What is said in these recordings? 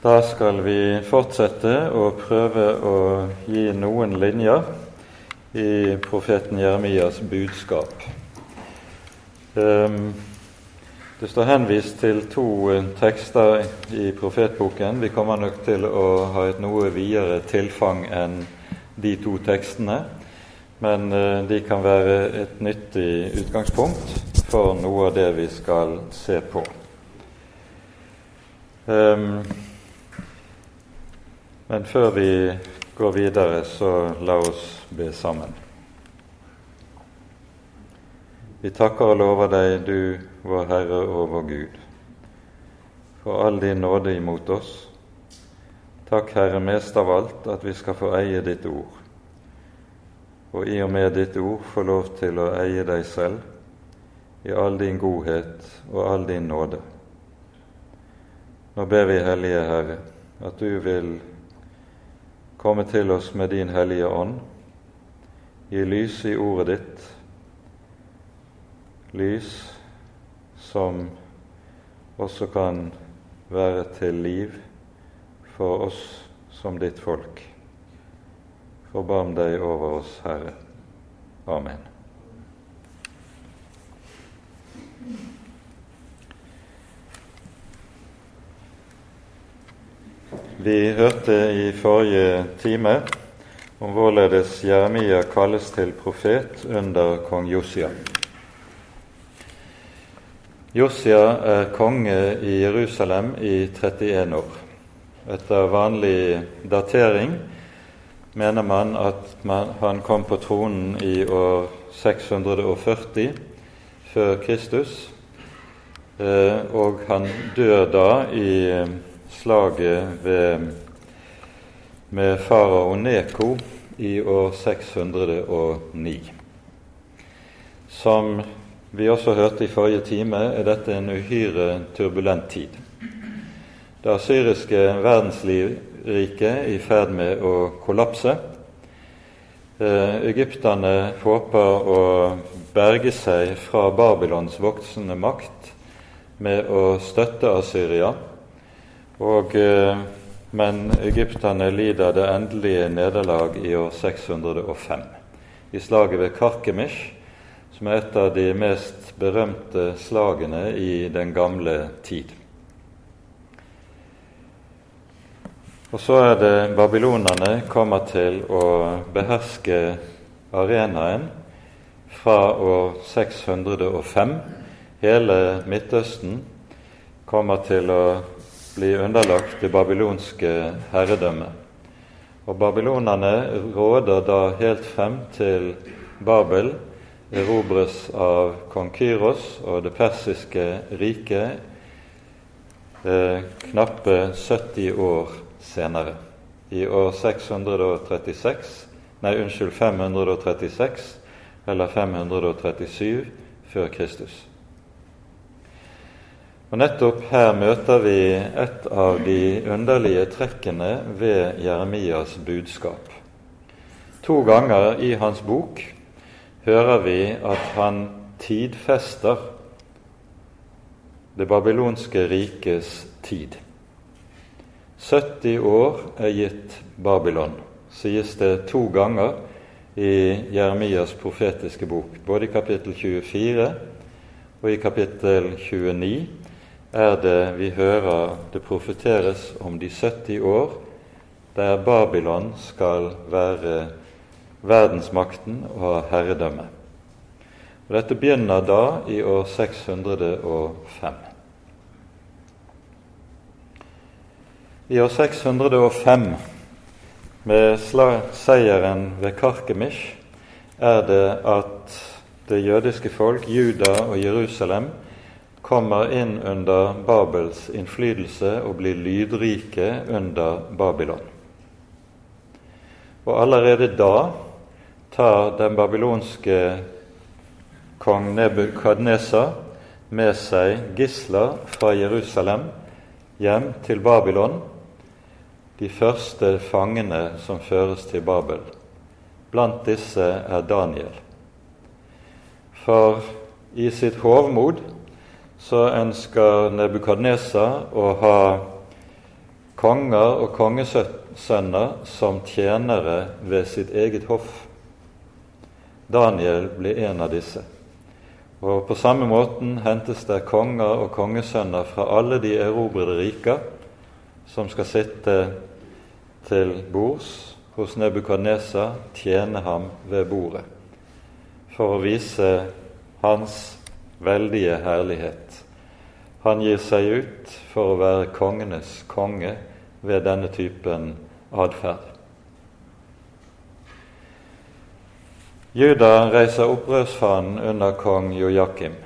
Da skal vi fortsette å prøve å gi noen linjer i profeten Jeremias budskap. Ehm, det står henvist til to eh, tekster i profetboken. Vi kommer nok til å ha et noe videre tilfang enn de to tekstene, men eh, de kan være et nyttig utgangspunkt for noe av det vi skal se på. Um, men før vi går videre, så la oss be sammen. Vi takker og lover deg, du vår Herre og vår Gud, for all din nåde imot oss. Takk, Herre, mest av alt at vi skal få eie ditt ord, og i og med ditt ord få lov til å eie deg selv i all din godhet og all din nåde. Nå ber vi, Hellige Herre, at du vil komme til oss med din Hellige Ånd, gi lys i ordet ditt, lys som også kan være til liv for oss som ditt folk. Forbarm deg over oss, Herre. Amen. Vi hørte i forrige time om hvorledes Jeremia kalles til profet under kong Josia. Josia er konge i Jerusalem i 31 år. Etter vanlig datering mener man at man, han kom på tronen i år 640 før Kristus, eh, og han dør da i slaget ved, med farao Neko i år 609. Som vi også hørte i forrige time, er dette en uhyre turbulent tid. Det syriske verdensriket er i ferd med å kollapse. Eh, egypterne håper å berge seg fra Babylons voksende makt med å støtte Asyria og, eh, men egypterne lider det endelige nederlag i år 605, i slaget ved Karkemish, som er et av de mest berømte slagene i den gamle tid. Og så er det babylonerne kommer til å beherske arenaen fra år 605. Hele Midtøsten kommer til å bli underlagt det babylonske herredømmet. Og babylonerne råder da helt frem til Babel erobres av kong Kyros og det persiske riket eh, knappe 70 år senere. I år 636 Nei, unnskyld, 536 eller 537 før Kristus. Og Nettopp her møter vi et av de underlige trekkene ved Jeremias budskap. To ganger i hans bok hører vi at han tidfester det babylonske rikes tid. 70 år er gitt Babylon, sies det to ganger i Jeremias profetiske bok, både i kapittel 24 og i kapittel 29 er det vi hører det profeteres om de 70 år der Babylon skal være verdensmakten og ha herredømme. Og Dette begynner da i år 605. I år 605, med seieren ved Karkemish, er det at det jødiske folk, Juda og Jerusalem, kommer inn under Babels innflytelse og blir lydrike under Babylon. Og allerede da tar den babylonske kong Nebukadnesa med seg gisler fra Jerusalem hjem til Babylon, de første fangene som føres til Babel. Blant disse er Daniel. For i sitt hovmod så ønsker Nebukadnesa å ha konger og kongesønner som tjenere ved sitt eget hoff. Daniel blir en av disse. Og På samme måten hentes det konger og kongesønner fra alle de erobrede riker som skal sitte til bords hos Nebukadnesa, tjene ham ved bordet, for å vise hans veldige herlighet. Han gir seg ut for å være kongenes konge ved denne typen atferd. Juda reiser opprørsfanen under kong Jojakim,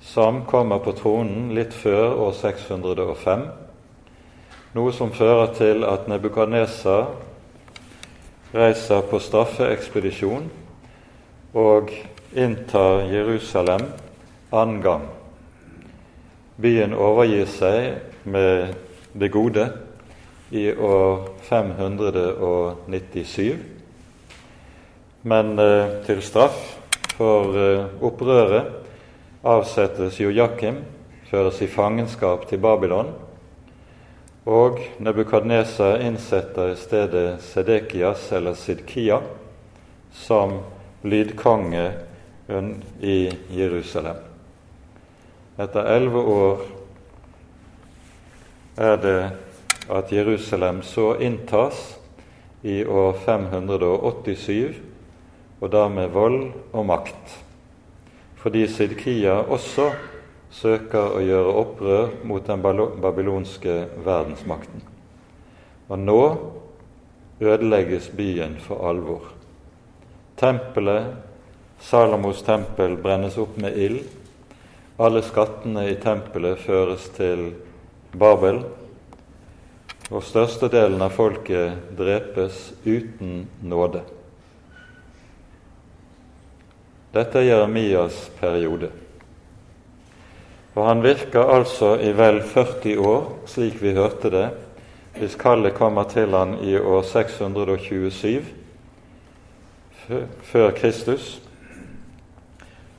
som kommer på tronen litt før år 605, noe som fører til at Nebukadnesa reiser på straffeekspedisjon og inntar Jerusalem annen gang. Byen overgir seg med det gode i år 597 men eh, til straff for eh, opprøret avsettes Jojakim, føres i fangenskap til Babylon, og Nebukadnesa innsetter i stedet Sedekias, eller Sidkia, som lydkonge i Jerusalem. Etter elleve år er det at Jerusalem så inntas i år 587 og da med vold og makt, fordi Sidkia også søker å gjøre opprør mot den babylonske verdensmakten. Og nå ødelegges byen for alvor. Tempelet, Salomos tempel, brennes opp med ild. Alle skattene i tempelet føres til Babel, og størstedelen av folket drepes uten nåde. Dette er Jeremias periode. Og han virker altså i vel 40 år, slik vi hørte det, hvis kallet kommer til han i år 627 før Kristus,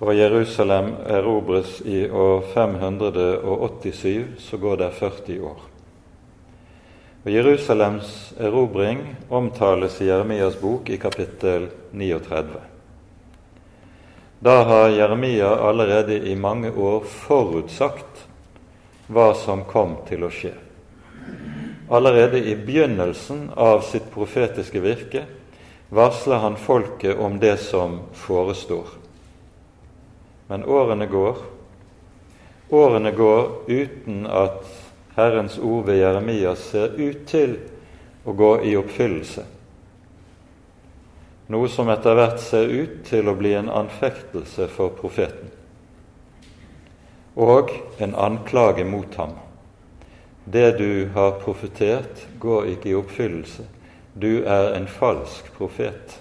og Jerusalem erobres i år 587, så går det 40 år. Og Jerusalems erobring omtales i Jeremias bok i kapittel 39. Da har Jeremia allerede i mange år forutsagt hva som kom til å skje. Allerede i begynnelsen av sitt profetiske virke varsler han folket om det som forestår. Men årene går. Årene går uten at Herrens ord ved Jeremias ser ut til å gå i oppfyllelse noe som etter hvert ser ut til å bli en anfektelse for profeten, og en anklage mot ham. Det du har profetert, går ikke i oppfyllelse. Du er en falsk profet.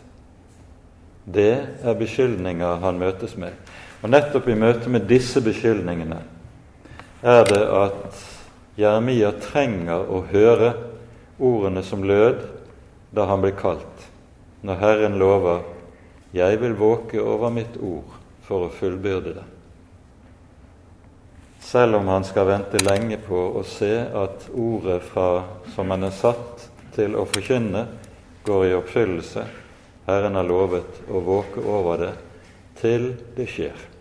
Det er beskyldninger han møtes med. Og nettopp i møte med disse beskyldningene er det at Jeremia trenger å høre ordene som lød da han ble kalt når Herren lover 'Jeg vil våke over mitt ord for å fullbyrde det'. Selv om han skal vente lenge på å se at ordet fra, som han er satt til å forkynne, går i oppfyllelse. Herren har lovet å våke over det til det skjer.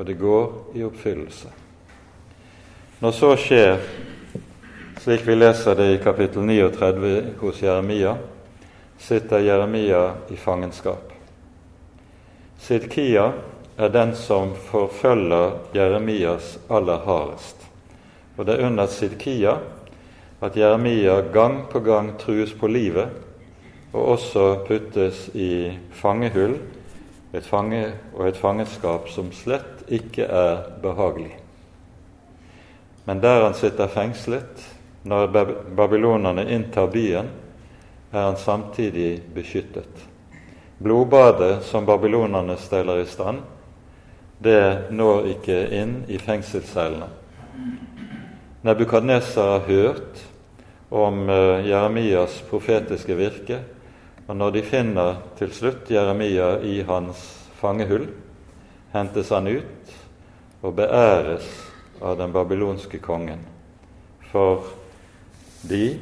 Og det går i oppfyllelse. Når så skjer, slik vi leser det i kapittel 39 hos Jeremia, sitter Jeremia i fangenskap. Sidkia er den som forfølger Jeremias aller hardest. Og det er under Sidkia at Jeremia gang på gang trues på livet og også puttes i fangehull et fange, og et fangenskap som slett ikke er behagelig. Men der han sitter fengslet, når babylonerne inntar byen, er han samtidig beskyttet. Blodbadet som babylonerne steller i stand, det når ikke inn i fengselscellene. Nebukadneser har hørt om uh, Jeremias profetiske virke, og når de finner til slutt Jeremia i hans fangehull, hentes han ut og beæres av den babylonske kongen for de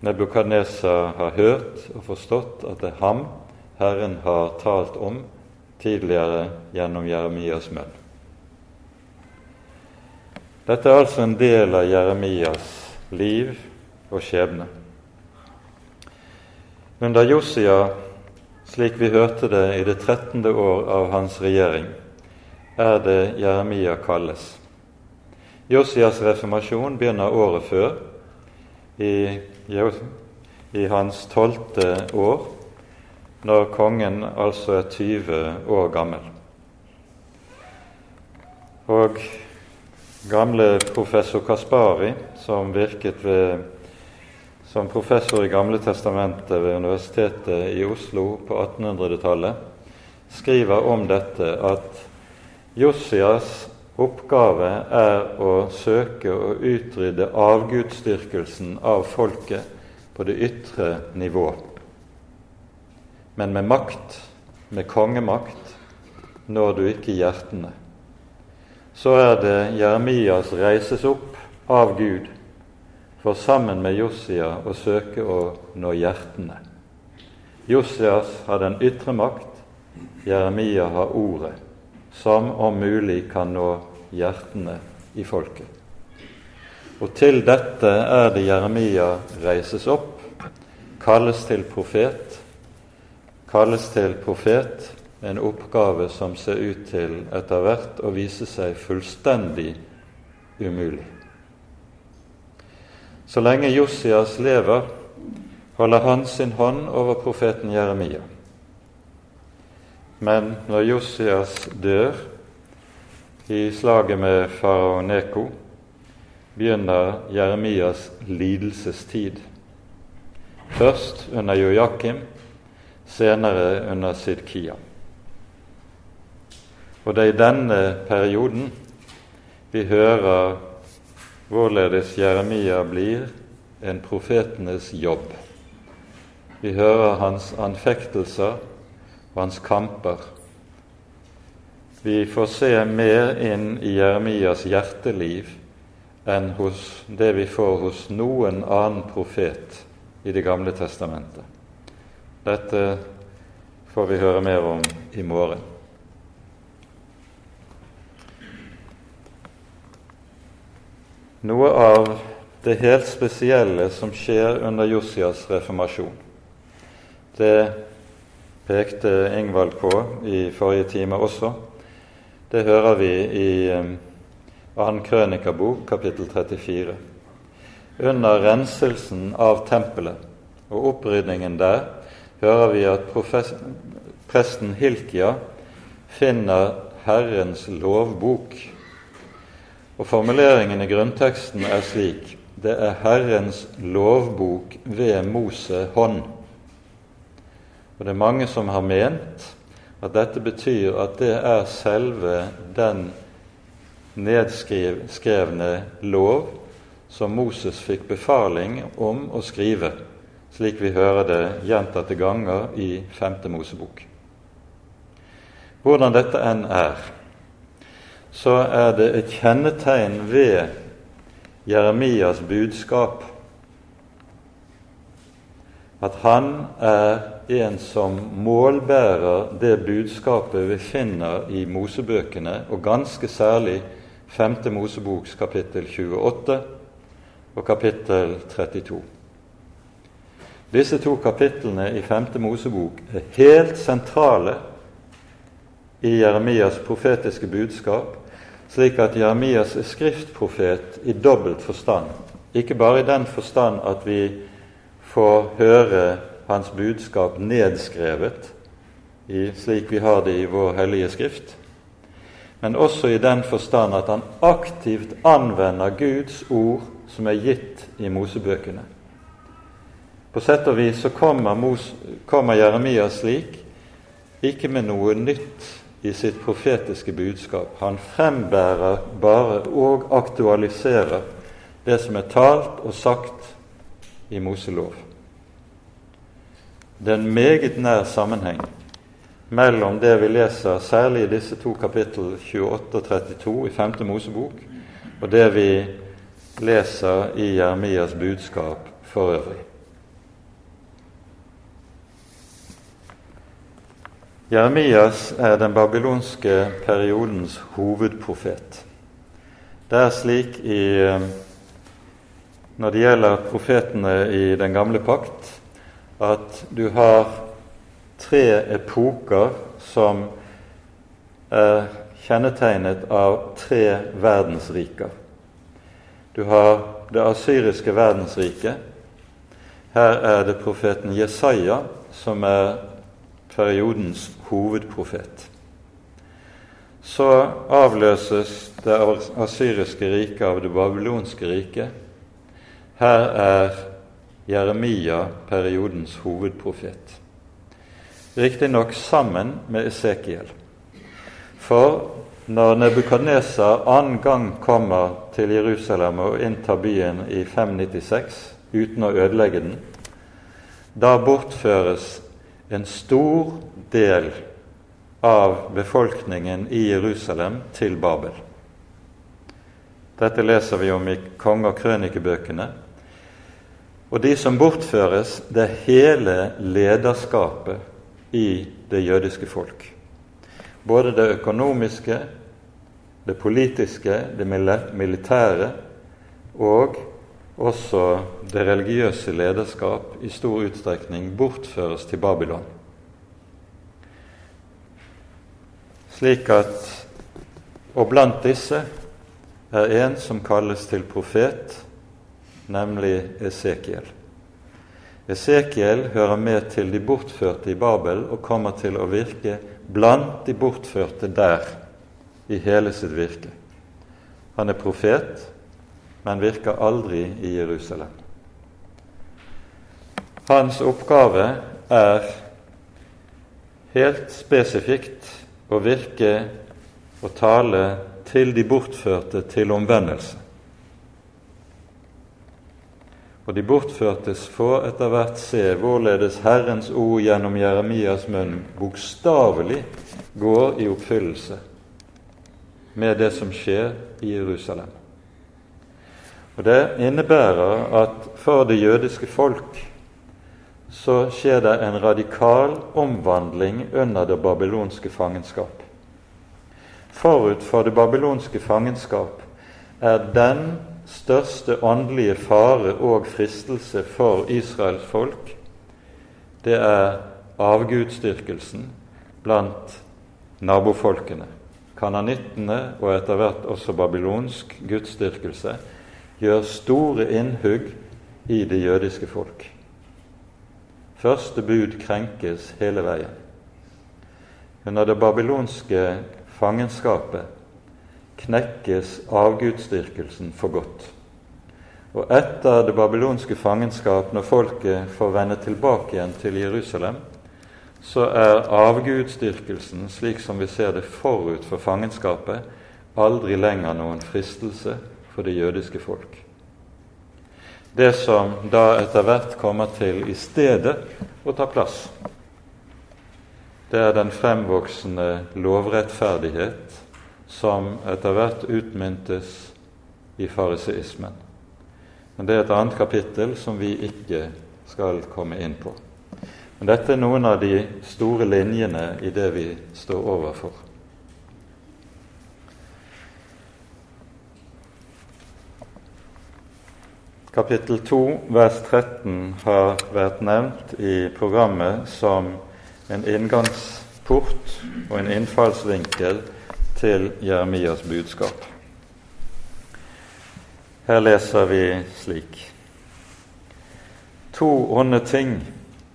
Nebukadnesar har hørt og forstått at det er ham Herren har talt om tidligere gjennom Jeremias munn. Dette er altså en del av Jeremias liv og skjebne. Under Josia, slik vi hørte det i det trettende år av hans regjering, er det Jeremia kalles. Josias reformasjon begynner året før, i, i hans tolvte år, når kongen altså er 20 år gammel. Og gamle professor Kaspari, som virket ved, som professor i Gamle testamentet ved Universitetet i Oslo på 1800-tallet, skriver om dette at Josias oppgave er å søke å utrydde avgudsdyrkelsen av folket på det ytre nivå. Men med makt, med kongemakt, når du ikke hjertene. Så er det Jeremias reises opp av Gud for sammen med Josia å søke å nå hjertene. Josias har den ytre makt, Jeremia har ordet som om mulig kan nå hjertene i folket. Og til dette er det Jeremia reises opp, kalles til profet, kalles til profet, en oppgave som ser ut til etter hvert å vise seg fullstendig umulig. Så lenge Josias lever, holder han sin hånd over profeten Jeremia. Men når Josias dør i slaget med farao Neko, begynner Jeremias lidelsestid. Først under Jojakim, senere under Sidkia. Og det er i denne perioden vi hører hvorledes Jeremia blir en profetenes jobb. Vi hører hans anfektelser og hans kamper. Vi får se mer inn i Jeremias hjerteliv enn hos det vi får hos noen annen profet i Det gamle testamentet. Dette får vi høre mer om i morgen. Noe av det helt spesielle som skjer under Josias reformasjon, det pekte Ingvald på i forrige time også. Det hører vi i 2. Eh, krønikabok, kapittel 34. Under renselsen av tempelet og opprydningen der hører vi at presten Hilkia finner Herrens lovbok. Og Formuleringen i grunnteksten er slik det er Herrens lovbok ved Mose hånd. Og det er mange som har ment at dette betyr at det er selve den nedskrevne lov som Moses fikk befaling om å skrive, slik vi hører det gjentatte ganger i 5. Mosebok. Hvordan dette enn er, så er det et kjennetegn ved Jeremias budskap at han er en som målbærer det budskapet vi finner i Mosebøkene, og ganske særlig 5. Moseboks kapittel 28 og kapittel 32. Disse to kapitlene i 5. Mosebok er helt sentrale i Jeremias profetiske budskap, slik at Jeremias er skriftprofet i dobbelt forstand. Ikke bare i den forstand at vi får høre hans budskap nedskrevet, i, slik vi har det i vår hellige skrift, men også i den forstand at han aktivt anvender Guds ord som er gitt i Mosebøkene. På sett og vis så kommer, Mos, kommer Jeremias slik, ikke med noe nytt i sitt profetiske budskap. Han frembærer bare og aktualiserer det som er talt og sagt i Moselov. Det er en meget nær sammenheng mellom det vi leser særlig i disse to kapittel 28 og 32 i 5. Mosebok, og det vi leser i Jeremias budskap for øvrig. Jeremias er den babylonske periodens hovedprofet. Det er slik i, eh, når det gjelder profetene i den gamle pakt, at du har tre epoker som er kjennetegnet av tre verdensriker. Du har det asyriske verdensriket. Her er det profeten Jesaja som er periodens hovedprofet. Så avløses det asyriske riket av det babylonske riket. Her er Jeremia periodens hovedprofet. Riktignok sammen med Esekiel. For når Nebukadnesar annen gang kommer til Jerusalem og inntar byen i 596 uten å ødelegge den, da bortføres en stor del av befolkningen i Jerusalem til Babel. Dette leser vi om i konge- og krønikebøkene. Og de som bortføres, det er hele lederskapet i det jødiske folk. Både det økonomiske, det politiske, det militære og også det religiøse lederskap i stor utstrekning bortføres til Babylon. Slik at Og blant disse er en som kalles til profet, nemlig Esekiel. Esekiel hører med til de bortførte i Babel og kommer til å virke blant de bortførte der i hele sitt virke. Han er profet, men virker aldri i Jerusalem. Hans oppgave er helt spesifikt å virke og tale til de bortførte til omvendelse. Og de bortførtes får etter hvert se hvorledes Herrens ord gjennom Jeremias munn bokstavelig går i oppfyllelse med det som skjer i Jerusalem. Og Det innebærer at for det jødiske folk så skjer det en radikal omvandling under det babylonske fangenskap. Forut for det babylonske fangenskap er den største åndelige fare og fristelse for Israels folk, det er avgudsdyrkelsen blant nabofolkene. Kananittene og etter hvert også babylonsk gudsdyrkelse gjør store innhugg i det jødiske folk. Første bud krenkes hele veien. Under det babylonske fangenskapet knekkes avgudsdyrkelsen for godt. Og etter det babylonske fangenskap, når folket får vende tilbake igjen til Jerusalem, så er avgudsdyrkelsen, slik som vi ser det forut for fangenskapet, aldri lenger noen fristelse for det jødiske folk. Det som da etter hvert kommer til i stedet å ta plass, det er den fremvoksende lovrettferdighet som etter hvert utmyntes i fariseismen. Men det er et annet kapittel som vi ikke skal komme inn på. Men dette er noen av de store linjene i det vi står overfor. Kapittel 2, vers 13 har vært nevnt i programmet som en inngangsport og en innfallsvinkel til Jeremias budskap. Her leser vi slik.: To onde ting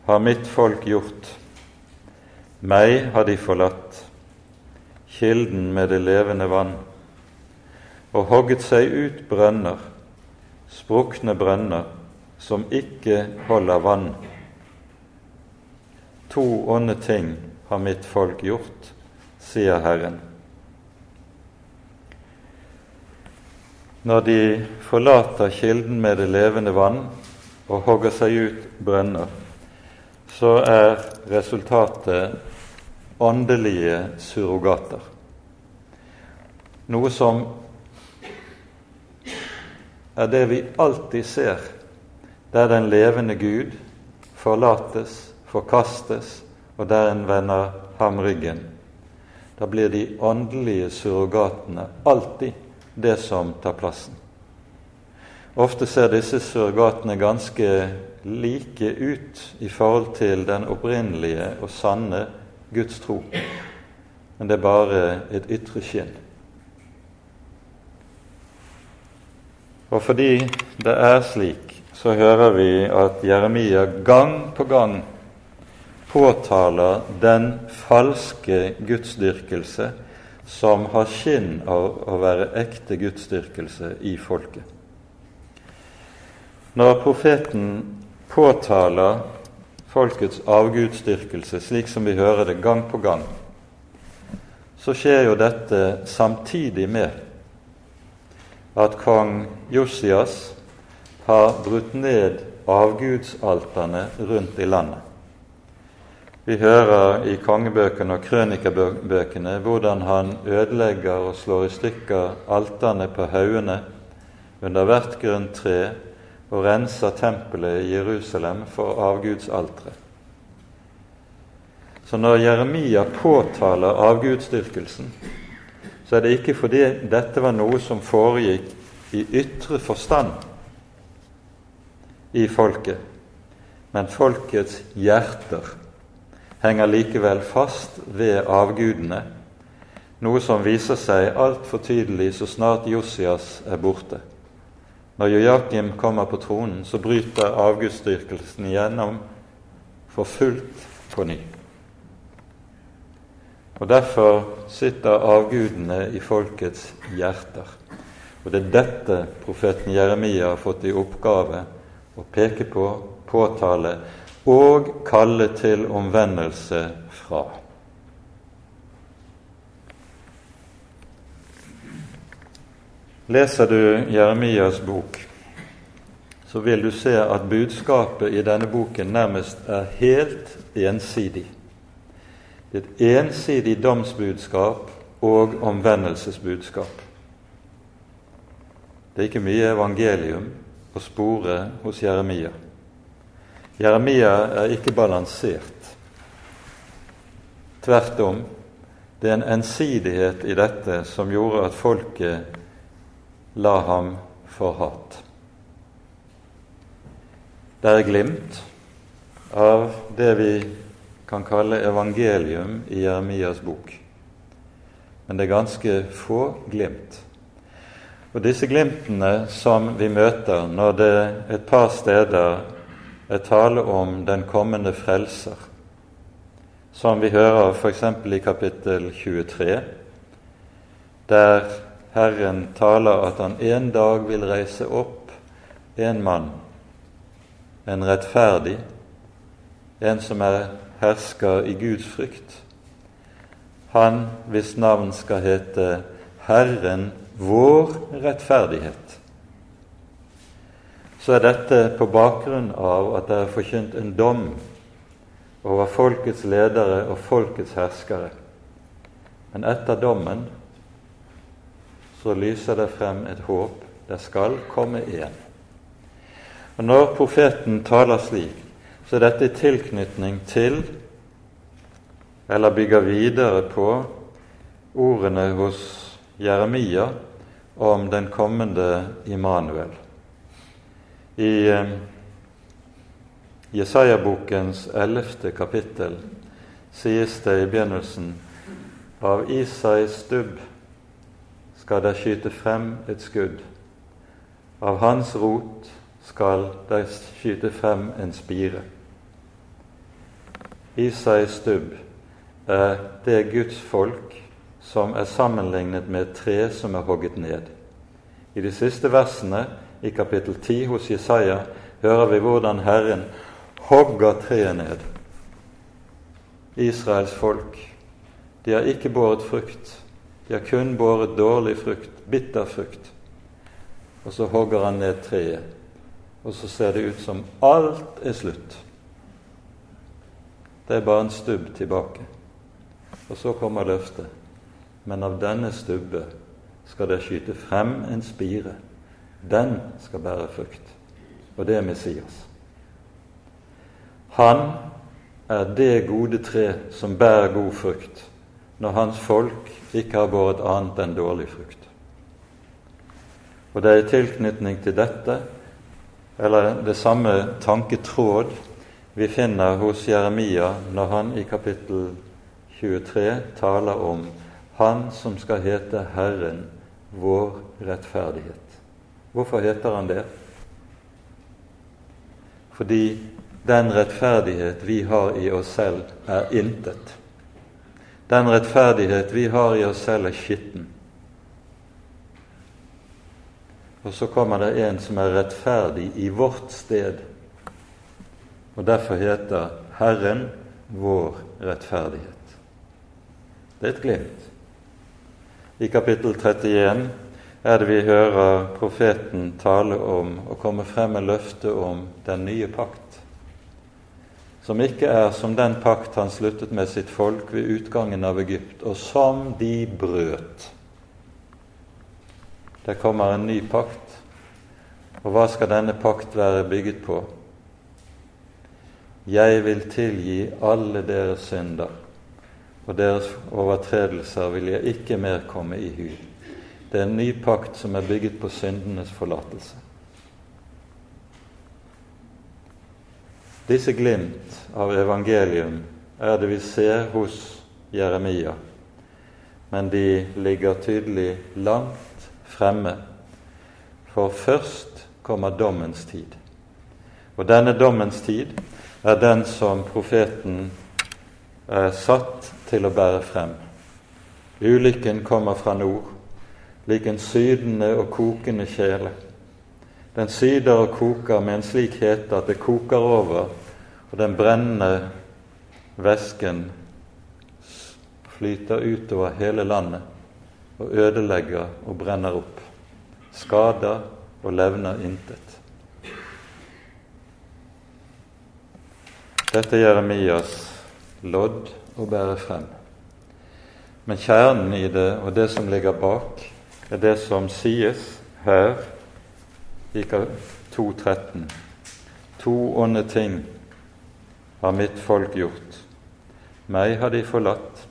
har mitt folk gjort. Meg har de forlatt, kilden med det levende vann, og hogget seg ut brønner sprukne brønner som ikke holder vann. To onde ting har mitt folk gjort, sier Herren. Når de forlater kilden med det levende vann og hogger seg ut brønner, så er resultatet åndelige surrogater. Noe som er det vi alltid ser, der den levende Gud forlates, forkastes, og der en vender ham ryggen. Da blir de åndelige surrogatene alltid det som tar plassen. Ofte ser disse surrogatene ganske like ut i forhold til den opprinnelige og sanne Guds tro, men det er bare et ytre skinn. Og fordi det er slik, så hører vi at Jeremia gang på gang påtaler den falske gudsdyrkelse som har skinn av å være ekte gudsdyrkelse i folket. Når profeten påtaler folkets avgudsdyrkelse, slik som vi hører det gang på gang, så skjer jo dette samtidig med at kong Josias har brutt ned avgudsalterne rundt i landet. Vi hører i kongebøkene og krønikebøkene hvordan han ødelegger og slår i stykker alterne på haugene under hvert grønt tre og renser tempelet i Jerusalem for avgudsaltere. Så når Jeremia påtaler avgudsdyrkelsen, så er det ikke fordi dette var noe som foregikk i ytre forstand i folket, men folkets hjerter henger likevel fast ved avgudene, noe som viser seg altfor tydelig så snart Josias er borte. Når Joakim kommer på tronen, så bryter avgudsdyrkelsen igjennom for fullt på ny. Og Derfor sitter avgudene i folkets hjerter. Og Det er dette profeten Jeremia har fått i oppgave å peke på, påtale og kalle til omvendelse fra. Leser du Jeremias bok, så vil du se at budskapet i denne boken nærmest er helt ensidig. Er et ensidig domsbudskap og omvendelsesbudskap. Det er ikke mye evangelium å spore hos Jeremia. Jeremia er ikke balansert. Tvert om, det er en ensidighet i dette som gjorde at folket la ham for hat. Det er glimt av det vi kan kalle evangelium i Jeremias bok. Men det er ganske få glimt. Og disse glimtene som vi møter når det et par steder er tale om den kommende frelser, som vi hører f.eks. i kapittel 23, der Herren taler at han en dag vil reise opp en mann, en rettferdig, en som er hersker i Guds frykt. Han hvis navn skal hete Herren vår rettferdighet. Så er dette på bakgrunn av at det er forkynt en dom over folkets ledere og folkets herskere. Men etter dommen så lyser det frem et håp. Det skal komme én. Og Når profeten taler slik, så dette er tilknytning til, eller bygger videre på, ordene hos Jeremia om den kommende Immanuel. I eh, Jesaja-bokens ellevte kapittel sies det i begynnelsen av Isais stubb skal det skyte frem et skudd. Av hans rot skal det skyte frem en spire. Isais stubb er det Guds folk som er sammenlignet med et tre som er hogget ned. I de siste versene i kapittel 10 hos Jesaja hører vi hvordan Herren hogger treet ned. Israels folk, de har ikke båret frukt. De har kun båret dårlig frukt, bitter frukt. Og så hogger han ned treet, og så ser det ut som alt er slutt. Det er bare en stubb tilbake. Og så kommer løftet. Men av denne stubbe skal det skyte frem en spire. den skal bære frukt. Og det er Messias. Han er det gode tre som bærer god frukt, når hans folk ikke har båret annet enn dårlig frukt. Og det er i tilknytning til dette, eller det samme tanketråd, vi finner hos Jeremia når han i kapittel 23 taler om Han som skal hete Herren, vår rettferdighet. Hvorfor heter han det? Fordi den rettferdighet vi har i oss selv, er intet. Den rettferdighet vi har i oss selv, er skitten. Og så kommer det en som er rettferdig i vårt sted, og derfor heter Herren vår rettferdighet. Det er et glimt. I kapittel 31 er det vi hører profeten tale om og komme frem med løftet om den nye pakt som ikke er som den pakt han sluttet med sitt folk ved utgangen av Egypt, og som de brøt. Det kommer en ny pakt, og hva skal denne pakt være bygget på? Jeg vil tilgi alle deres synder, og deres overtredelser vil jeg ikke mer komme i hu. Det er en ny pakt som er bygget på syndenes forlatelse. Disse glimt av evangelium er det vi ser hos Jeremia, men de ligger tydelig langt fremme, for først kommer dommens tid. Og denne dommens tid er den som profeten er satt til å bære frem. Ulykken kommer fra nord, lik en sydende og kokende kjele. Den syder og koker med en slik hete at det koker over, og den brennende væsken flyter utover hele landet og ødelegger og brenner opp. Skader og levner intet. Dette er Jeremias lodd å bære frem. Men kjernen i det, og det som ligger bak, er det som sies her i 2.13. To onde ting har mitt folk gjort. Meg har de forlatt,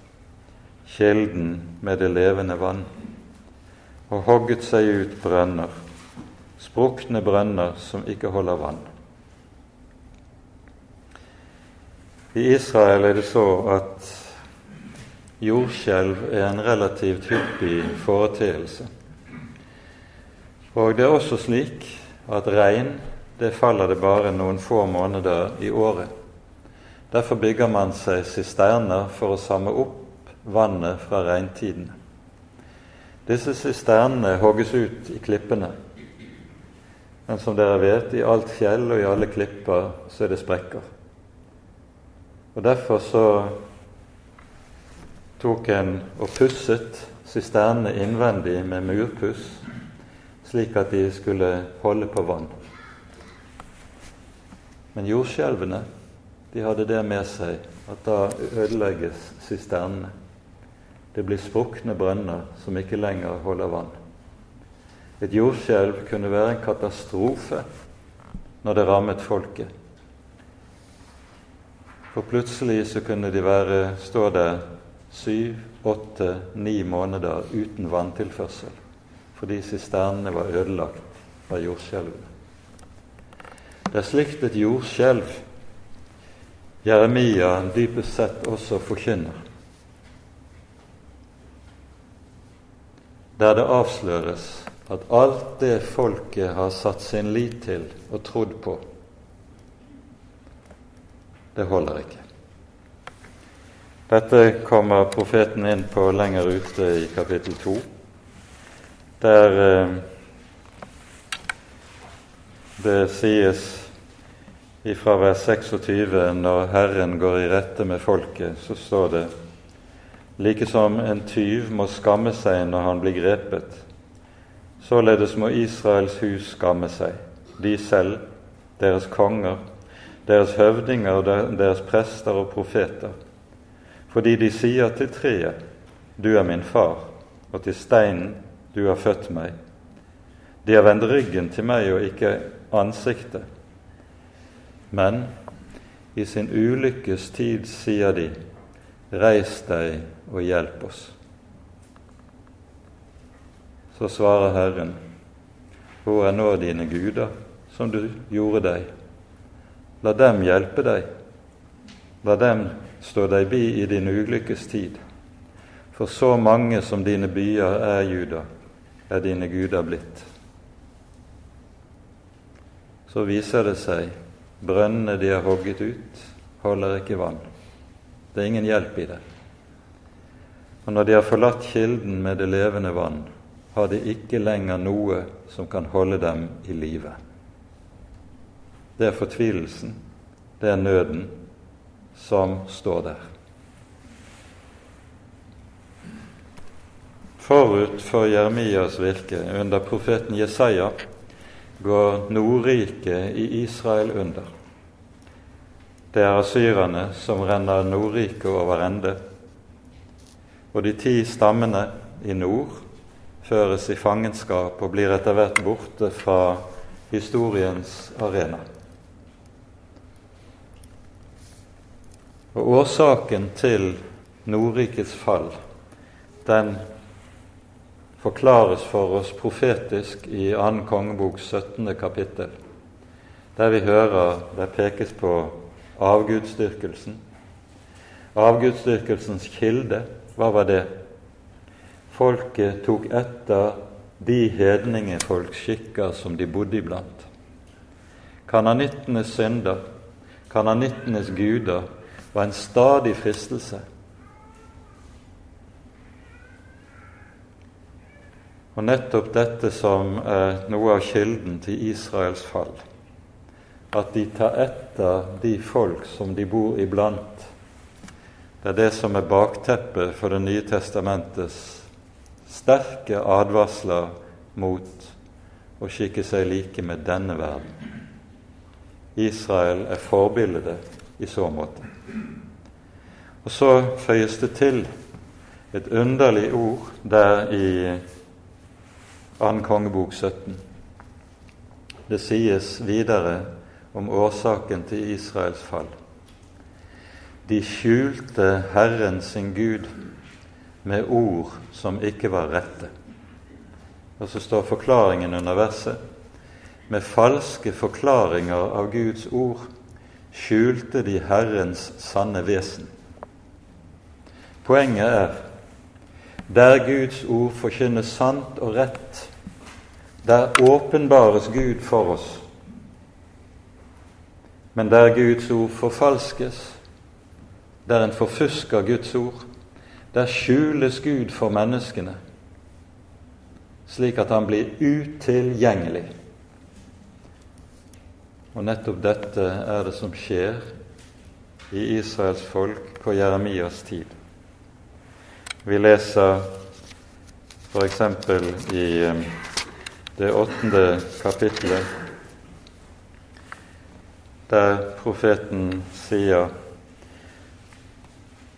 kilden med det levende vann, og hogget seg ut brønner, sprukne brønner som ikke holder vann. I Israel er det så at jordskjelv er en relativt hyppig foreteelse. Og det er også slik at regn det faller det bare noen få måneder i året. Derfor bygger man seg sisterner for å samme opp vannet fra regntidene. Disse sisternene hogges ut i klippene. Men som dere vet, i alt fjell og i alle klipper så er det sprekker. Og Derfor så tok en og pusset sisternene innvendig med murpuss slik at de skulle holde på vann. Men jordskjelvene de hadde det med seg at da ødelegges sisternene. Det blir sprukne brønner som ikke lenger holder vann. Et jordskjelv kunne være en katastrofe når det rammet folket. For plutselig så kunne de være, stå der syv, åtte, ni måneder uten vanntilførsel fordi sisternene var ødelagt av jordskjelvene. Det er slikt et jordskjelv Jeremia dypest sett også forkynner. Der det avsløres at alt det folket har satt sin lit til og trodd på, det holder ikke. Dette kommer profeten inn på lenger ute i kapittel 2 der eh, det sies ifra vers 26 når Herren går i rette med folket, så står det like som en tyv må skamme seg når han blir grepet, således må Israels hus skamme seg, de selv, deres konger, deres høvdinger og deres prester og profeter, fordi de sier til treet, du er min far, og til steinen, du har født meg. De har vendt ryggen til meg og ikke ansiktet. Men i sin ulykkes tid sier de, Reis deg og hjelp oss. Så svarer Herren, Hvor er nå dine guder, som du gjorde deg? La dem hjelpe deg. La dem stå deg bi i din ulykkes tid. For så mange som dine byer er Juda, er dine guder blitt. Så viser det seg brønnene de har hogget ut, holder ikke vann. Det er ingen hjelp i det. Og når de har forlatt kilden med det levende vann, har de ikke lenger noe som kan holde dem i live. Det er fortvilelsen, det er nøden, som står der. Forut for Jeremias virke under profeten Jesaja går Nordriket i Israel under. Det er asyrerne som renner Nordriket over ende. Og de ti stammene i nord føres i fangenskap og blir etter hvert borte fra historiens arena. Og Årsaken til Nordrikets fall den forklares for oss profetisk i 2. kongebok 17. kapittel, der vi hører det pekes på avgudsdyrkelsen. Avgudsdyrkelsens kilde, hva var det? Folket tok etter de hedningefolks skikker som de bodde iblant. Kananittenes synder, kananittenes guder, var en stadig fristelse Og nettopp dette som er noe av kilden til Israels fall, at de tar etter de folk som de bor iblant, det er det som er bakteppet for Det nye testamentets sterke advarsler mot å skikke seg like med denne verden. Israel er forbildet i så måte. Og så føyes det til et underlig ord der i 2. kongebok 17. Det sies videre om årsaken til Israels fall. De skjulte Herren sin Gud med ord som ikke var rette. Og så står forklaringen under verset. Med falske forklaringer av Guds ord skjulte de Herrens sanne vesen. Poenget er der Guds ord forkynnes sant og rett, der åpenbares Gud for oss. Men der Guds ord forfalskes, der en forfusker Guds ord, der skjules Gud for menneskene, slik at han blir utilgjengelig. Og nettopp dette er det som skjer i Israels folk på Jeremias tid. Vi leser f.eks. i um, det åttende kapittelet, der profeten sier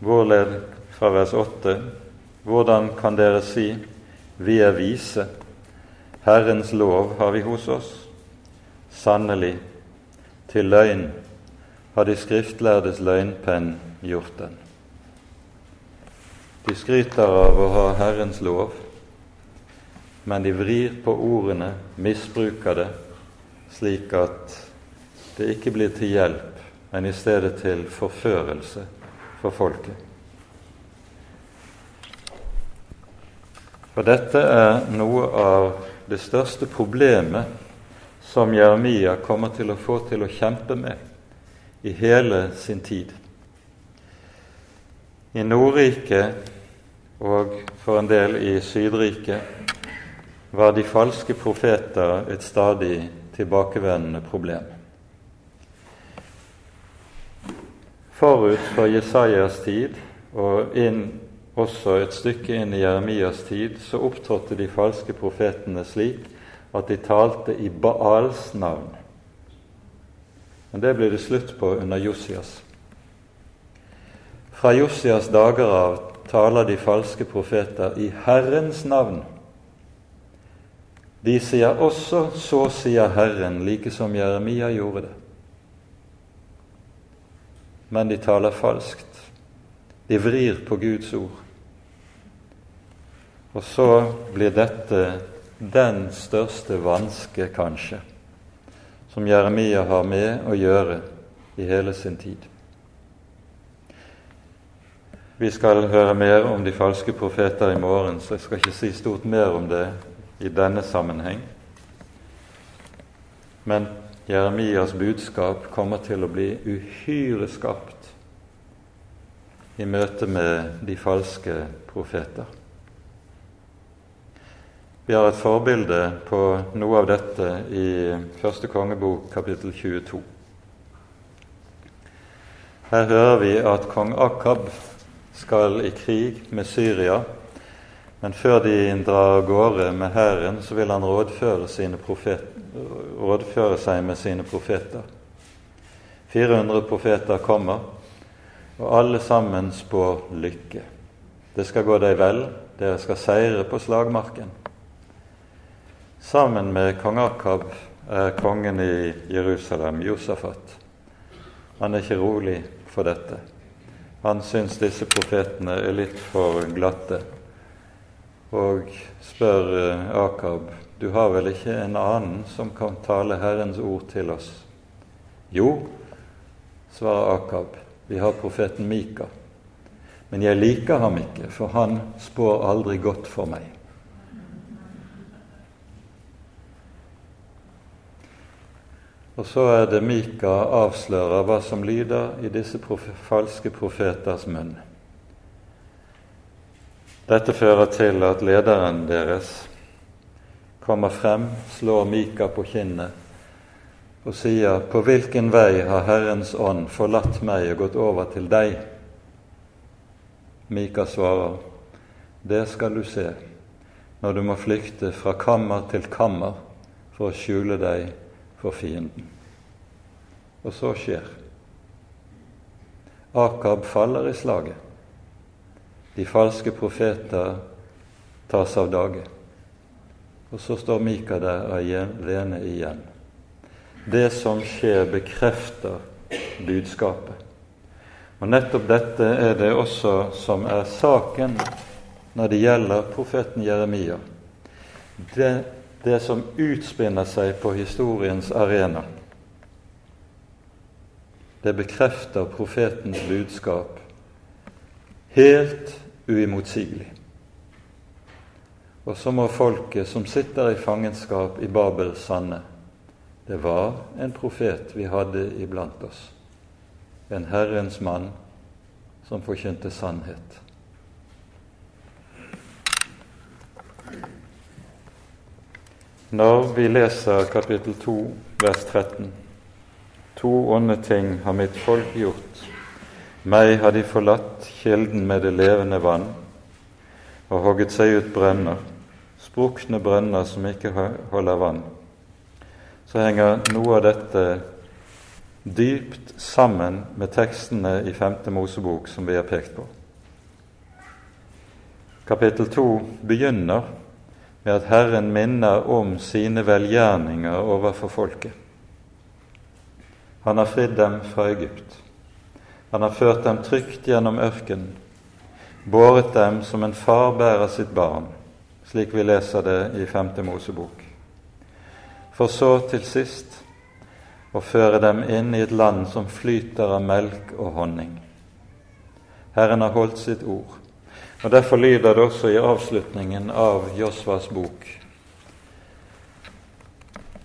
Vårled fra vers 8.: Hvordan kan dere si vi er vise, Herrens lov har vi hos oss? Sannelig, til løgn har de skriftlærdes løgnpenn gjort den. De skryter av å ha Herrens lov, men de vrir på ordene, misbruker det, slik at det ikke blir til hjelp, men i stedet til forførelse for folket. For dette er noe av det største problemet som Jeremia kommer til å få til å kjempe med i hele sin tid. I Nordriket og for en del i Sydriket var de falske profeter et stadig tilbakevendende problem. Forut for Jesajas tid og inn, også et stykke inn i Jeremias tid så opptrådte de falske profetene slik at de talte i Baals navn. Men det ble det slutt på under Josias. Fra Josias dager av taler de falske profeter i Herrens navn. De sier også 'så sier Herren', like som Jeremia gjorde det. Men de taler falskt. De vrir på Guds ord. Og så blir dette den største vanske, kanskje, som Jeremia har med å gjøre i hele sin tid. Vi skal høre mer om de falske profeter i morgen, så jeg skal ikke si stort mer om det i denne sammenheng. Men Jeremias budskap kommer til å bli uhyre skarpt i møte med de falske profeter. Vi har et forbilde på noe av dette i første kongebok kapittel 22. Her hører vi at kong Akab skal i krig med Syria, men før de drar av gårde med hæren, så vil han rådføre, rådføre, seg med sine profeter. 400 profeter kommer, og alle sammen spår lykke. Det skal gå deg vel, dere skal seire på slagmarken. Sammen med kong Akab er kongen i Jerusalem, Josafat. Han er ikke rolig for dette. Han syns disse profetene er litt for glatte, og spør eh, Akab du har vel ikke en annen som kan tale Herrens ord til oss? Jo, svarer Akab, vi har profeten Mika. Men jeg liker ham ikke, for han spår aldri godt for meg. Og så er det Mika avslører hva som lyder i disse profe falske profeters munn. Dette fører til at lederen deres kommer frem, slår Mika på kinnet og sier:" På hvilken vei har Herrens ånd forlatt meg og gått over til deg? Mika svarer:" Det skal du se når du må flykte fra kammer til kammer for å skjule deg for fienden. Og så skjer. Akab faller i slaget. De falske profeter tas av dage. Og så står Mika der alene igjen. Det som skjer, bekrefter budskapet. Og nettopp dette er det også som er saken når det gjelder profeten Jeremia. Det det som utspinner seg på historiens arena. Det bekrefter profetens budskap helt uimotsigelig. Og så må folket som sitter i fangenskap i Babel, sanne det var en profet vi hadde iblant oss, en Herrens mann som forkynte sannhet. Når vi leser kapittel 2, vers 13 To onde ting har mitt folk gjort. Meg har de forlatt kilden med det levende vann og hogget seg ut brønner, sprukne brønner som ikke holder vann. Så henger noe av dette dypt sammen med tekstene i Femte Mosebok som vi har pekt på. Kapittel 2 begynner med at Herren minner om sine velgjerninger overfor folket. Han har fridd dem fra Egypt. Han har ført dem trygt gjennom ørkenen, båret dem som en far bærer sitt barn, slik vi leser det i Femte Mosebok. For så til sist å føre dem inn i et land som flyter av melk og honning. Herren har holdt sitt ord. Og Derfor lyder det også i avslutningen av Josvas bok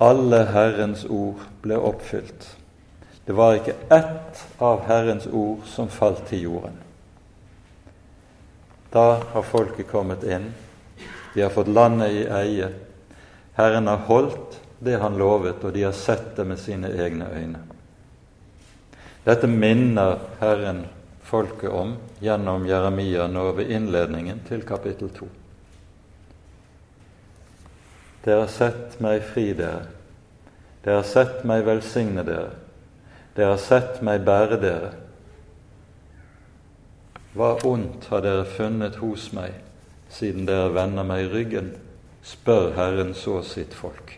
Alle Herrens ord ble oppfylt. Det var ikke ett av Herrens ord som falt til jorden. Da har folket kommet inn. De har fått landet i eie. Herren har holdt det han lovet, og de har sett det med sine egne øyne. Dette minner Herren folket om gjennom Jeremia nå ved innledningen til kapittel 2. Dere har sett meg fri dere. Dere har sett meg velsigne dere. Dere har sett meg bære dere. Hva ondt har dere funnet hos meg, siden dere vender meg ryggen? spør Herren så sitt folk.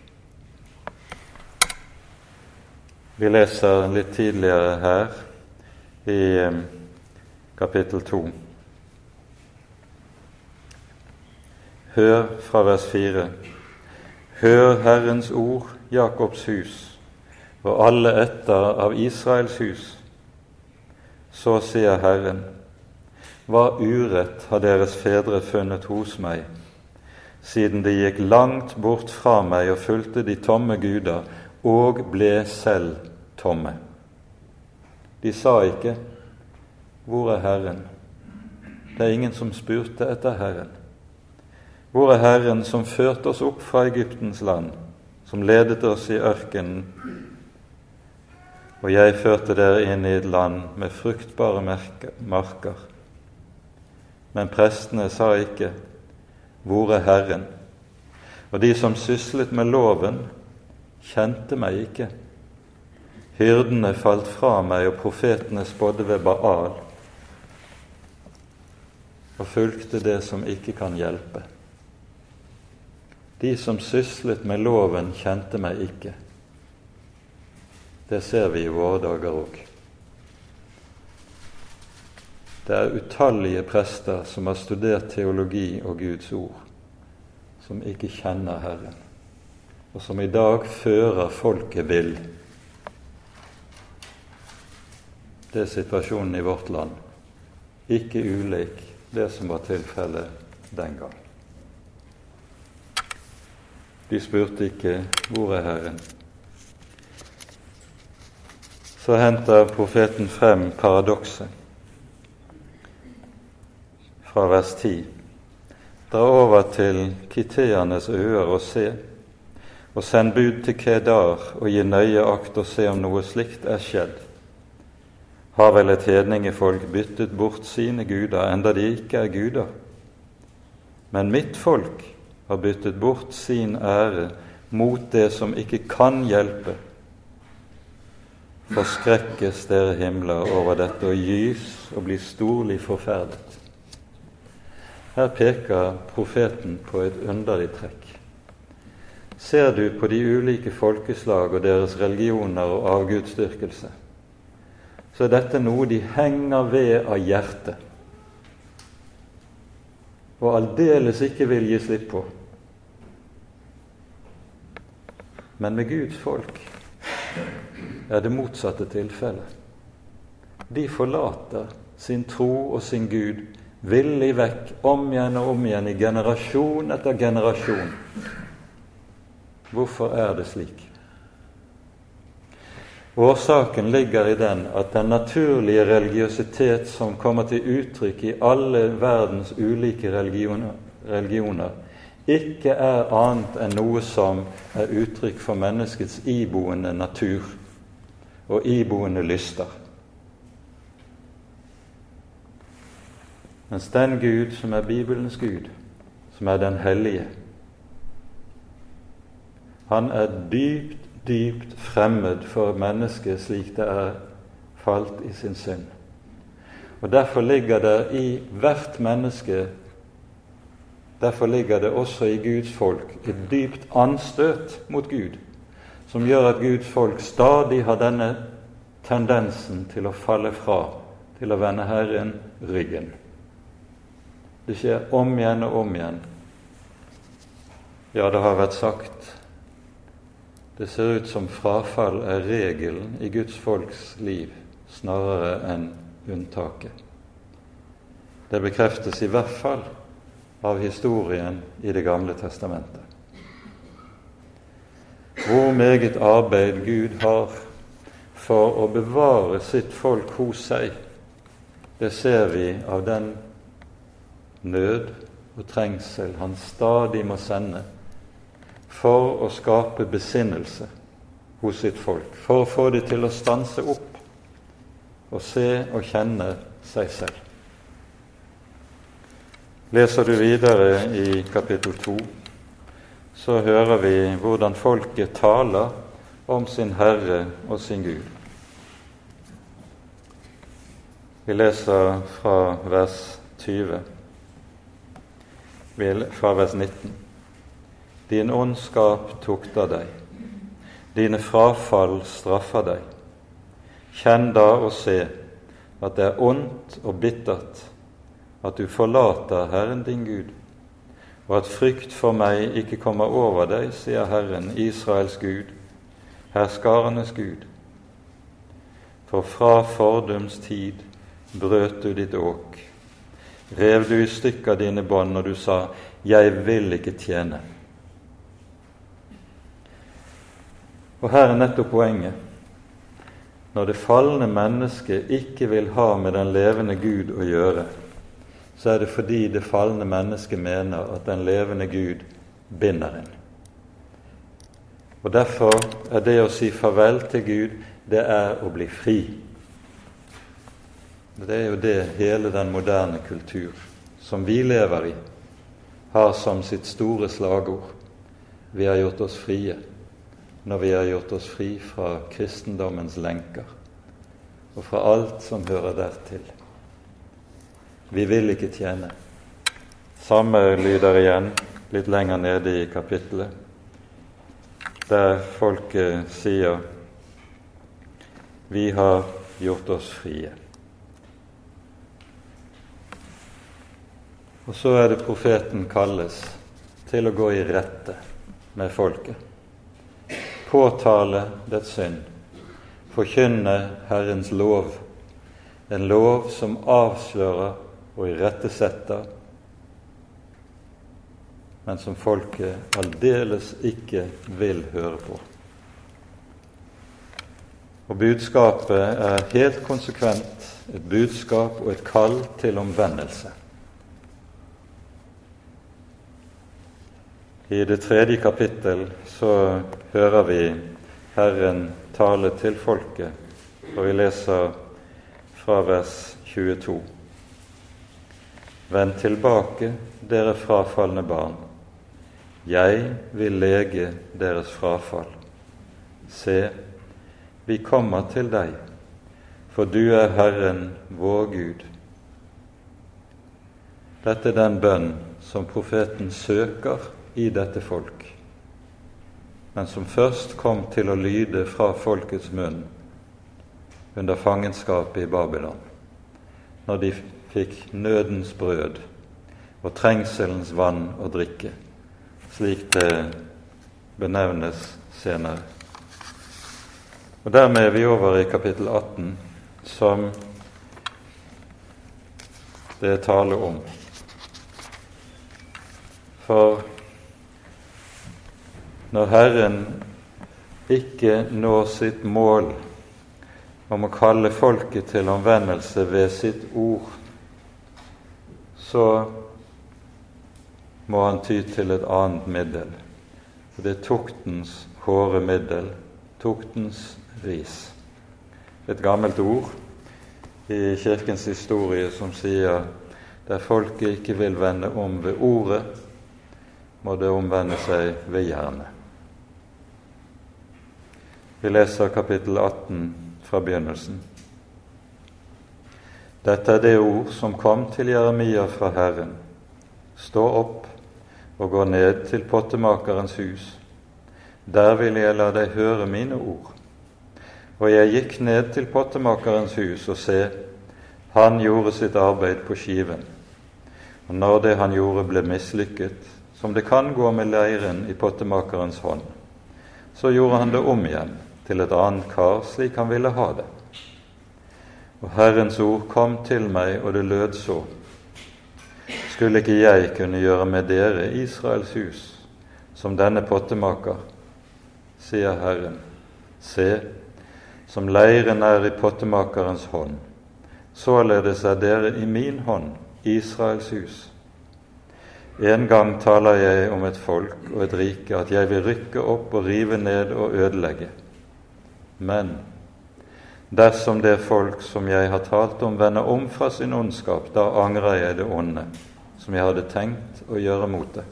Vi leser litt tidligere her i eh, kapittel 2. Hør fra vers 4. Hør Herrens ord, Jakobs hus, og alle etter av Israels hus. Så sier Herren, hva urett har deres fedre funnet hos meg, siden de gikk langt bort fra meg og fulgte de tomme guder og ble selv tomme. De sa ikke 'Hvor er Herren?' Det er ingen som spurte etter Herren. Hvor er Herren som førte oss opp fra Egyptens land, som ledet oss i ørkenen? Og jeg førte dere inn i et land med fruktbare marker. Men prestene sa ikke, Hvor er Herren? Og de som syslet med loven, kjente meg ikke. Hyrdene falt fra meg, og profetene spådde ved Baal og fulgte det som ikke kan hjelpe. De som syslet med loven, kjente meg ikke. Det ser vi i våre dager òg. Det er utallige prester som har studert teologi og Guds ord, som ikke kjenner Herren, og som i dag fører folket vill. Det er situasjonen i vårt land, ikke ulik det som var tilfellet den gang. De spurte ikke 'Hvor er Herren?' Så henter profeten frem paradokset fra vers 10. Dra over til kiteernes øer og se, og send bud til Kedar og gi nøye akt og se om noe slikt er skjedd har vel et hedningefolk byttet bort sine guder, enda de ikke er guder. Men mitt folk har byttet bort sin ære mot det som ikke kan hjelpe. Forskrekkes dere himler over dette og gys og blir storlig forferdet. Her peker profeten på et underlig trekk. Ser du på de ulike folkeslag og deres religioner og avgudsdyrkelse, så er dette noe de henger ved av hjertet, og aldeles ikke vil gi slipp på. Men med Guds folk er det motsatte tilfellet. De forlater sin tro og sin Gud villig vekk om igjen og om igjen i generasjon etter generasjon. Hvorfor er det slik? Årsaken ligger i den at den naturlige religiøsitet som kommer til uttrykk i alle verdens ulike religioner, religioner ikke er annet enn noe som er uttrykk for menneskets iboende natur og iboende lyster. Mens den Gud som er Bibelens Gud, som er den hellige, han er dypt dypt fremmed for mennesket slik det er falt i sin synd. Og Derfor ligger det i hvert menneske Derfor ligger det også i Guds folk et dypt anstøt mot Gud, som gjør at Guds folk stadig har denne tendensen til å falle fra, til å vende Herren ryggen. Det skjer om igjen og om igjen. Ja, det har vært sagt det ser ut som frafall er regelen i Guds folks liv snarere enn unntaket. Det bekreftes i hvert fall av historien i Det gamle testamentet. Hvor meget arbeid Gud har for å bevare sitt folk hos seg, det ser vi av den nød og trengsel han stadig må sende for å skape besinnelse hos sitt folk, for å få dem til å stanse opp og se og kjenne seg selv. Leser du videre i kapittel 2, så hører vi hvordan folket taler om sin Herre og sin Gud. Vi leser fra vers 20, fra vers 19. Din ondskap tukter deg, dine frafall straffer deg. Kjenn da og se at det er ondt og bittert at du forlater Herren din Gud, og at frykt for meg ikke kommer over deg, sier Herren, Israels Gud, herskarenes Gud. For fra fordums tid brøt du ditt åk, rev du i stykker dine bånd når du sa, Jeg vil ikke tjene. Og her er nettopp poenget. Når det falne mennesket ikke vil ha med den levende Gud å gjøre, så er det fordi det falne mennesket mener at den levende Gud binder en. Og Derfor er det å si farvel til Gud, det er å bli fri. Det er jo det hele den moderne kultur som vi lever i, har som sitt store slagord. Vi har gjort oss frie når vi har gjort oss fri fra kristendommens lenker og fra alt som hører dertil. Vi vil ikke tjene. Samme lyder igjen litt lenger nede i kapittelet, der folket sier vi har gjort oss frie. Og så er det profeten kalles til å gå i rette med folket påtale dets synd, forkynne Herrens lov, en lov som avslører og irettesetter, men som folket aldeles ikke vil høre på. Og budskapet er helt konsekvent et budskap og et kall til omvendelse. I det tredje kapittel så hører vi Herren tale til folket, og vi leser fra vers 22. Vend tilbake, dere frafalne barn. Jeg vil lege deres frafall. Se, vi kommer til deg, for du er Herren vår Gud. Dette er den bønn som profeten søker i dette folk, men som først kom til å lyde fra folkets munn under fangenskapet i Babylon, når de fikk nødens brød og trengselens vann å drikke, slik det benevnes senere. Og Dermed er vi over i kapittel 18, som det er tale om. For når Herren ikke når sitt mål om å kalle folket til omvendelse ved sitt ord, så må han ty til et annet middel. Det er tuktens hårde middel, tuktens ris. Et gammelt ord i Kirkens historie som sier der folket ikke vil vende om ved ordet, må det omvende seg ved jernet. Vi leser kapittel 18 fra begynnelsen. Dette er det ord som kom til Jeremia fra Herren. Stå opp og gå ned til pottemakerens hus. Der vil jeg la deg høre mine ord. Og jeg gikk ned til pottemakerens hus, og se, han gjorde sitt arbeid på skiven. Og når det han gjorde, ble mislykket, som det kan gå med leiren i pottemakerens hånd, så gjorde han det om igjen til et annet kar slik han ville ha det. Og Herrens ord kom til meg, og det lød så. Skulle ikke jeg kunne gjøre med dere, Israels hus, som denne pottemaker, sier Herren. Se, som leiren er i pottemakerens hånd, således er dere i min hånd, Israels hus. En gang taler jeg om et folk og et rike, at jeg vil rykke opp og rive ned og ødelegge. Men dersom det folk som jeg har talt om, vender om fra sin ondskap, da angrer jeg det onde som jeg hadde tenkt å gjøre mot det.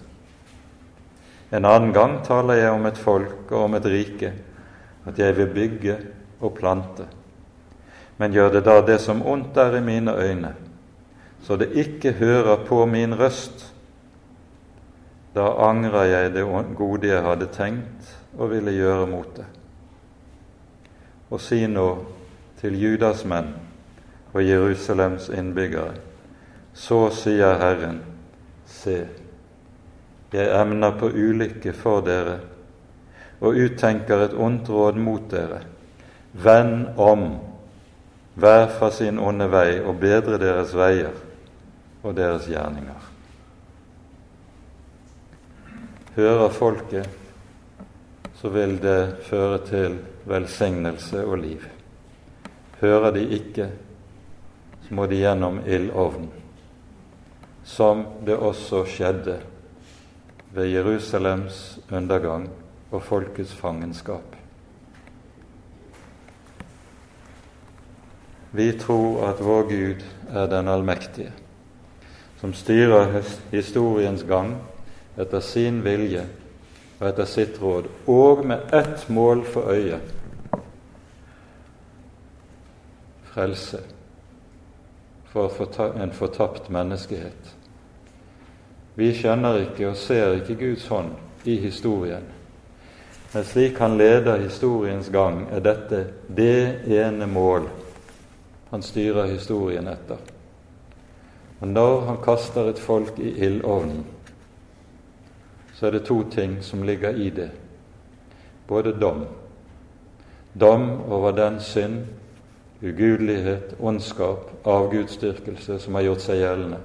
En annen gang taler jeg om et folk og om et rike, at jeg vil bygge og plante. Men gjør det da det som ondt er i mine øyne, så det ikke hører på min røst, da angrer jeg det gode jeg hadde tenkt og ville gjøre mot det. Og si nå til Judas menn og Jerusalems innbyggere, så sier Herren, se, jeg emner på ulykke for dere og uttenker et ondt råd mot dere. Vend om, hver fra sin onde vei, og bedre deres veier og deres gjerninger. Hører folket, så vil det føre til velsignelse og liv. Hører de ikke, så må de gjennom ildovnen, som det også skjedde ved Jerusalems undergang og folkets fangenskap. Vi tror at vår Gud er den allmektige, som styrer historiens gang etter sin vilje og etter sitt råd, og med ett mål for øye frelse for en fortapt menneskehet. Vi skjønner ikke og ser ikke Guds hånd i historien. Men slik han leder historiens gang, er dette det ene mål han styrer historien etter. Og når han kaster et folk i ildovnen, så er det to ting som ligger i det. Både dom. Dom over den synd, ugudelighet, ondskap, avgudsdyrkelse som har gjort seg gjeldende.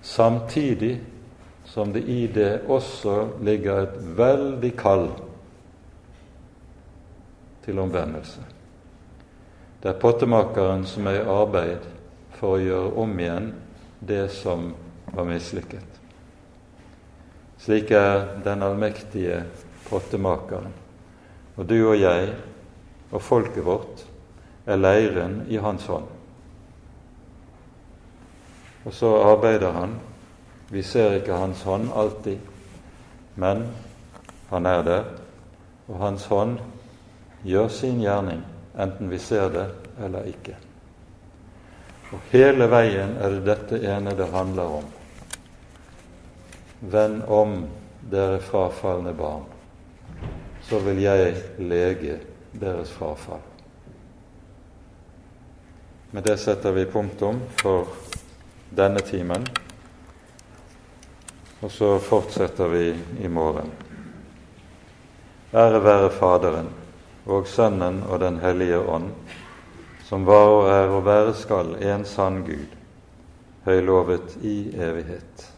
Samtidig som det i det også ligger et veldig kall til omvendelse. Det er pottemakeren som er i arbeid for å gjøre om igjen det som var mislykket. Slik er den allmektige pottemakeren. Og du og jeg og folket vårt er leiren i hans hånd. Og så arbeider han. Vi ser ikke hans hånd alltid, men han er der, og hans hånd gjør sin gjerning, enten vi ser det eller ikke. Og hele veien er det dette ene det handler om. Vend om, dere frafalne barn, så vil jeg lege deres frafall. Med det setter vi punktum for denne timen, og så fortsetter vi i morgen. Ære være Faderen og Sønnen og Den hellige ånd, som var og er og være skal en sann Gud, høylovet i evighet.